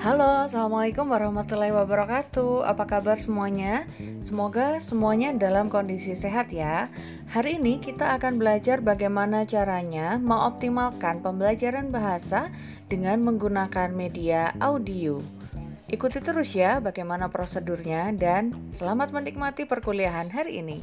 Halo, Assalamualaikum warahmatullahi wabarakatuh Apa kabar semuanya? Semoga semuanya dalam kondisi sehat ya Hari ini kita akan belajar bagaimana caranya mengoptimalkan pembelajaran bahasa dengan menggunakan media audio Ikuti terus ya bagaimana prosedurnya dan selamat menikmati perkuliahan hari ini.